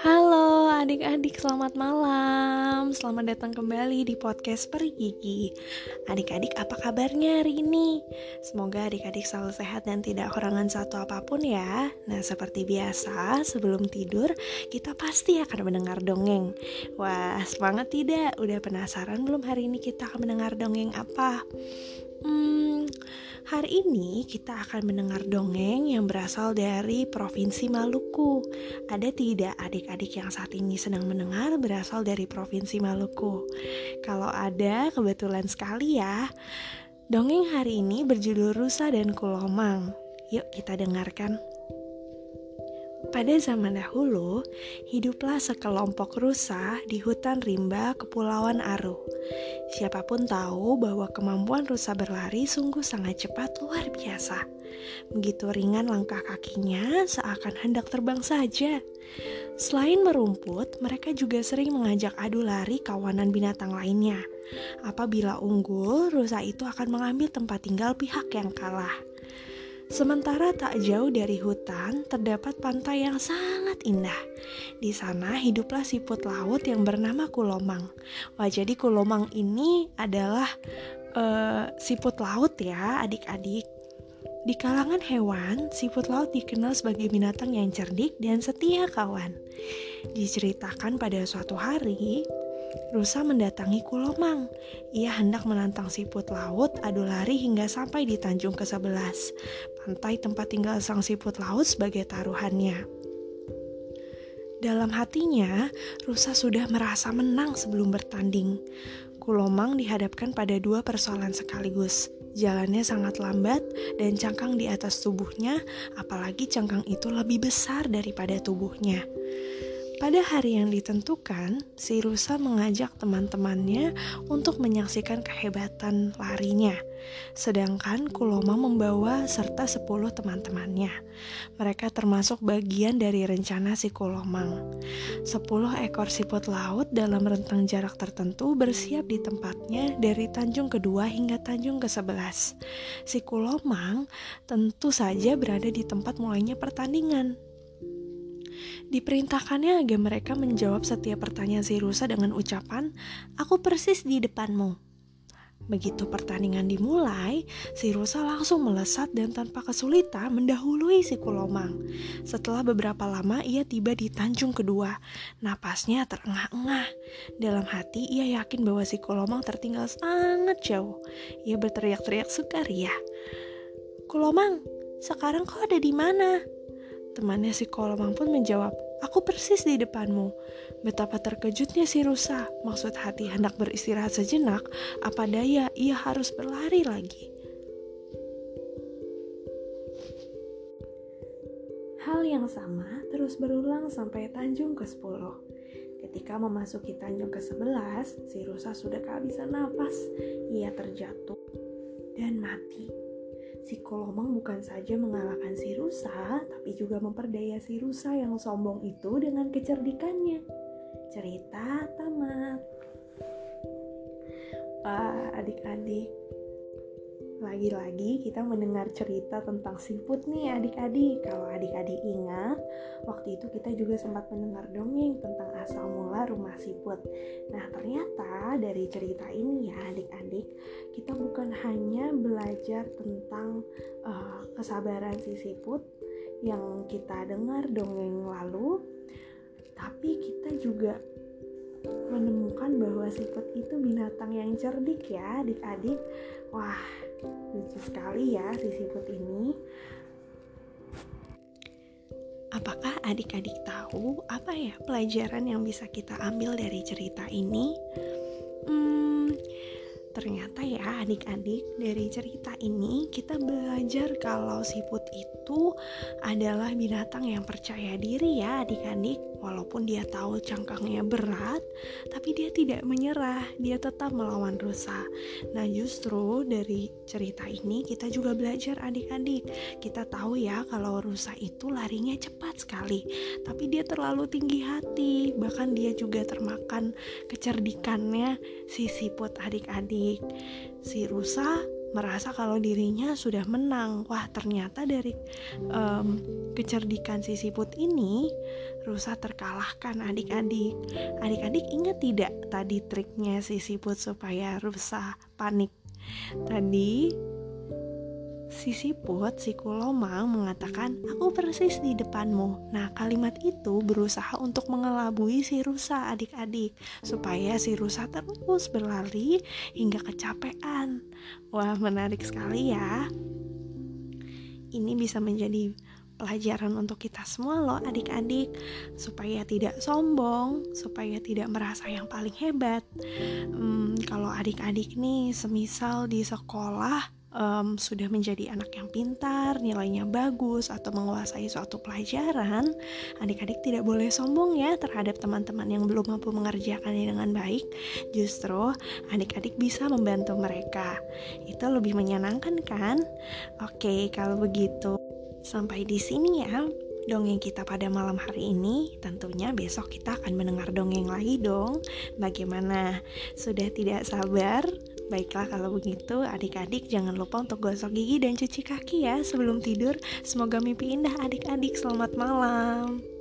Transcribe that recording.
Halo adik-adik, selamat malam. Selamat datang kembali di podcast Peri Gigi. Adik-adik, apa kabarnya hari ini? Semoga adik-adik selalu sehat dan tidak kekurangan satu apa pun ya. Nah, seperti biasa, sebelum tidur kita pasti akan mendengar dongeng. Wah, semangat tidak? Udah penasaran belum hari ini kita akan mendengar dongeng apa? Hmm, Hari ini kita akan mendengar dongeng yang berasal dari Provinsi Maluku. Ada tidak adik-adik yang saat ini sedang mendengar berasal dari Provinsi Maluku? Kalau ada, kebetulan sekali ya. Dongeng hari ini berjudul Rusa dan Kulomang. Yuk kita dengarkan. Pada zaman dahulu, hiduplah sekelompok rusa di hutan rimba Kepulauan Aru. Siapa pun tahu bahwa kemampuan rusa berlari sungguh sangat cepat luar biasa. Begitu ringan langkah kakinya seakan hendak terbang saja. Selain merumput, mereka juga sering mengajak adu lari kawanan binatang lainnya. Apabila unggul, rusa itu akan mengambil tempat tinggal pihak yang kalah. Sementara tak jauh dari hutan terdapat pantai yang sangat indah. Di sana hiduplah siput laut yang bernama Kulomang. Wah, jadi Kulomang ini adalah uh, siput laut ya, adik-adik. Di kalangan hewan, siput laut dikenal sebagai binatang yang cerdik dan setia kawan. Diceritakan pada suatu hari, Rusa mendatangi Kulomang. Ia hendak menantang siput laut adu lari hingga sampai di Tanjung ke-11, pantai tempat tinggal sang siput laut sebagai taruhannya. Dalam hatinya, Rusa sudah merasa menang sebelum bertanding. Kulomang dihadapkan pada dua persoalan sekaligus. Jalannya sangat lambat dan cangkang di atas tubuhnya, apalagi cangkang itu lebih besar daripada tubuhnya. Pada hari yang ditentukan, si rusa mengajak teman-temannya untuk menyaksikan kehebatan larinya. Sedangkan Kuloma membawa serta 10 teman-temannya. Mereka termasuk bagian dari rencana si Kulomang. 10 ekor siput laut dalam rentang jarak tertentu bersiap di tempatnya dari Tanjung kedua hingga Tanjung ke-11. Si Kulomang tentu saja berada di tempat mulainya pertandingan Diperintahkannya agar mereka menjawab setiap pertanyaan si rusa dengan ucapan, "Aku persis di depanmu." Begitu pertandingan dimulai, si rusa langsung melesat dan tanpa kesulitan mendahului si Kulomang. Setelah beberapa lama ia tiba di Tanjung kedua. Napasnya terengah-engah. Dalam hati ia yakin bahwa si Kulomang tertinggal sangat jauh. Ia berteriak-teriak sukaria. Kulomang, sekarang kau ada di mana? Temannya si Kolomang pun menjawab, Aku persis di depanmu. Betapa terkejutnya si rusa. Maksud hati hendak beristirahat sejenak, apa daya ia harus berlari lagi. Hal yang sama terus berulang sampai Tanjung ke-10. Ketika memasuki Tanjung ke-11, si rusa sudah kehabisan napas. Ia terjatuh dan mati. Si Kolomang bukan saja mengalahkan si rusa, tapi juga memperdaya si rusa yang sombong itu dengan kecerdikannya. Cerita tamat. Wah, adik-adik, lagi-lagi kita mendengar cerita tentang siput nih adik-adik. Kalau adik-adik ingat, waktu itu kita juga sempat mendengar dongeng tentang asal mula rumah siput. Nah, ternyata dari cerita ini ya adik-adik, kita bukan hanya belajar tentang uh, kesabaran si siput yang kita dengar dongeng lalu, tapi kita juga menemukan bahwa siput itu binatang yang cerdik ya adik-adik. Wah, lucu sekali ya si siput ini. Apakah adik-adik tahu apa ya pelajaran yang bisa kita ambil dari cerita ini? Hmm, ternyata ya adik-adik dari cerita ini kita belajar kalau siput itu adalah binatang yang percaya diri ya adik-adik walaupun dia tahu cangkangnya berat tapi dia tidak menyerah. Dia tetap melawan rusa. Nah justru dari cerita ini kita juga belajar adik-adik. Kita tahu ya kalau rusa itu larinya cepat sekali tapi dia terlalu tinggi hati. Bahkan dia juga termakan kecerdikannya si siput adik-adik. Si rusa merasa kalau dirinya sudah menang. Wah, ternyata dari um, kecerdikan si siput ini, rusa terkalahkan adik-adik. Adik-adik ingat tidak tadi triknya si siput supaya rusa panik? Tadi Si siput, si kulomang mengatakan, aku persis di depanmu. Nah, kalimat itu berusaha untuk mengelabui si rusa adik-adik, supaya si rusa terus berlari hingga kecapean. Wah, menarik sekali ya. Ini bisa menjadi pelajaran untuk kita semua loh adik-adik supaya tidak sombong supaya tidak merasa yang paling hebat hmm, kalau adik-adik nih semisal di sekolah um, sudah menjadi anak yang pintar, nilainya bagus, atau menguasai suatu pelajaran, adik-adik tidak boleh sombong ya terhadap teman-teman yang belum mampu mengerjakannya dengan baik. Justru adik-adik bisa membantu mereka. Itu lebih menyenangkan kan? Oke, kalau begitu sampai di sini ya dongeng kita pada malam hari ini. Tentunya besok kita akan mendengar dongeng lagi dong. Bagaimana? Sudah tidak sabar Baiklah kalau begitu adik-adik jangan lupa untuk gosok gigi dan cuci kaki ya sebelum tidur. Semoga mimpi indah adik-adik. Selamat malam.